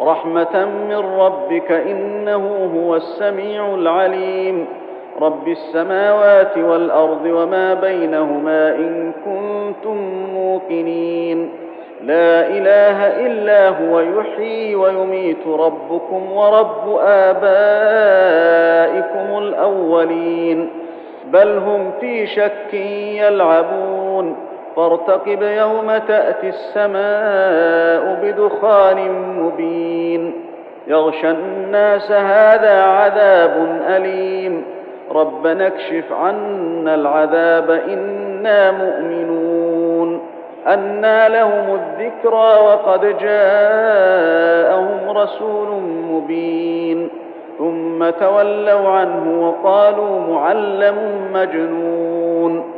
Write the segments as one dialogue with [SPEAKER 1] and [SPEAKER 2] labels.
[SPEAKER 1] رحمة من ربك إنه هو السميع العليم. رب السماوات والأرض وما بينهما إن كنتم موقنين. لا إله إلا هو يحيي ويميت ربكم ورب آبائكم الأولين. بل هم في شك يلعبون. فارتقب يوم تأتي السماء بدخان مبين. يغشى الناس هذا عذاب أليم. ربنا اكشف عنا العذاب إنا مؤمنون. انى لهم الذكرى وقد جاءهم رسول مبين. ثم تولوا عنه وقالوا معلم مجنون.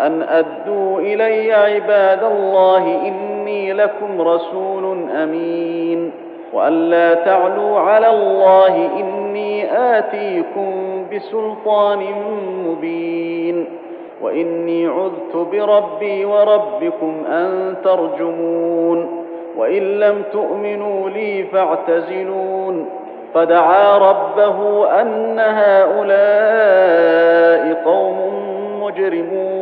[SPEAKER 1] أن أدوا إلي عباد الله إني لكم رسول أمين وأن لا تعلوا على الله إني آتيكم بسلطان مبين وإني عذت بربي وربكم أن ترجمون وإن لم تؤمنوا لي فاعتزلون فدعا ربه أن هؤلاء قوم مجرمون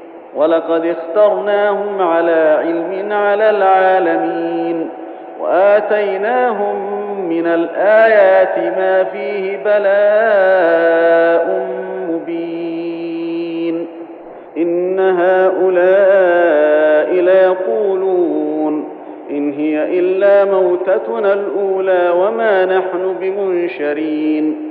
[SPEAKER 1] ولقد اخترناهم على علم على العالمين وآتيناهم من الآيات ما فيه بلاء مبين إن هؤلاء ليقولون إن هي إلا موتتنا الأولى وما نحن بمنشرين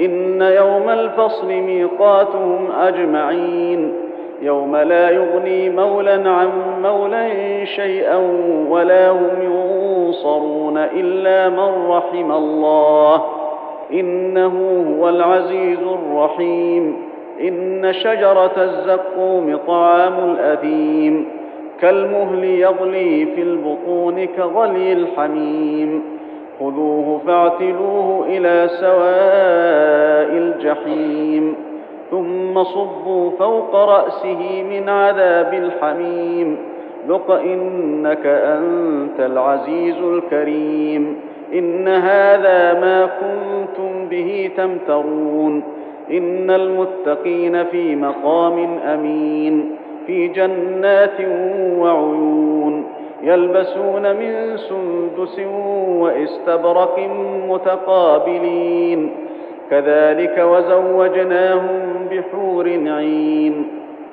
[SPEAKER 1] إن يوم الفصل ميقاتهم أجمعين. يوم لا يغني مولا عن مولا شيئا ولا هم ينصرون إلا من رحم الله. إنه هو العزيز الرحيم. إن شجرة الزقوم طعام الأثيم. كالمهل يغلي في البطون كغلي الحميم. خذوه فاعتلوه إلى سواء الجحيم ثم صبوا فوق رأسه من عذاب الحميم. ذق إنك أنت العزيز الكريم. إن هذا ما كنتم به تمترون. إن المتقين في مقام أمين في جنات وعيون. يلبسون من سندس واستبرق متقابلين. كذلك وزوجناهم بحور عين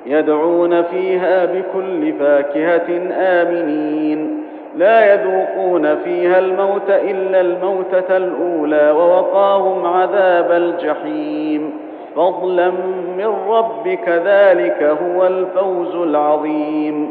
[SPEAKER 1] يدعون فيها بكل فاكهة آمنين. لا يذوقون فيها الموت إلا الموتة الأولى ووقاهم عذاب الجحيم. فضلا من ربك ذلك هو الفوز العظيم.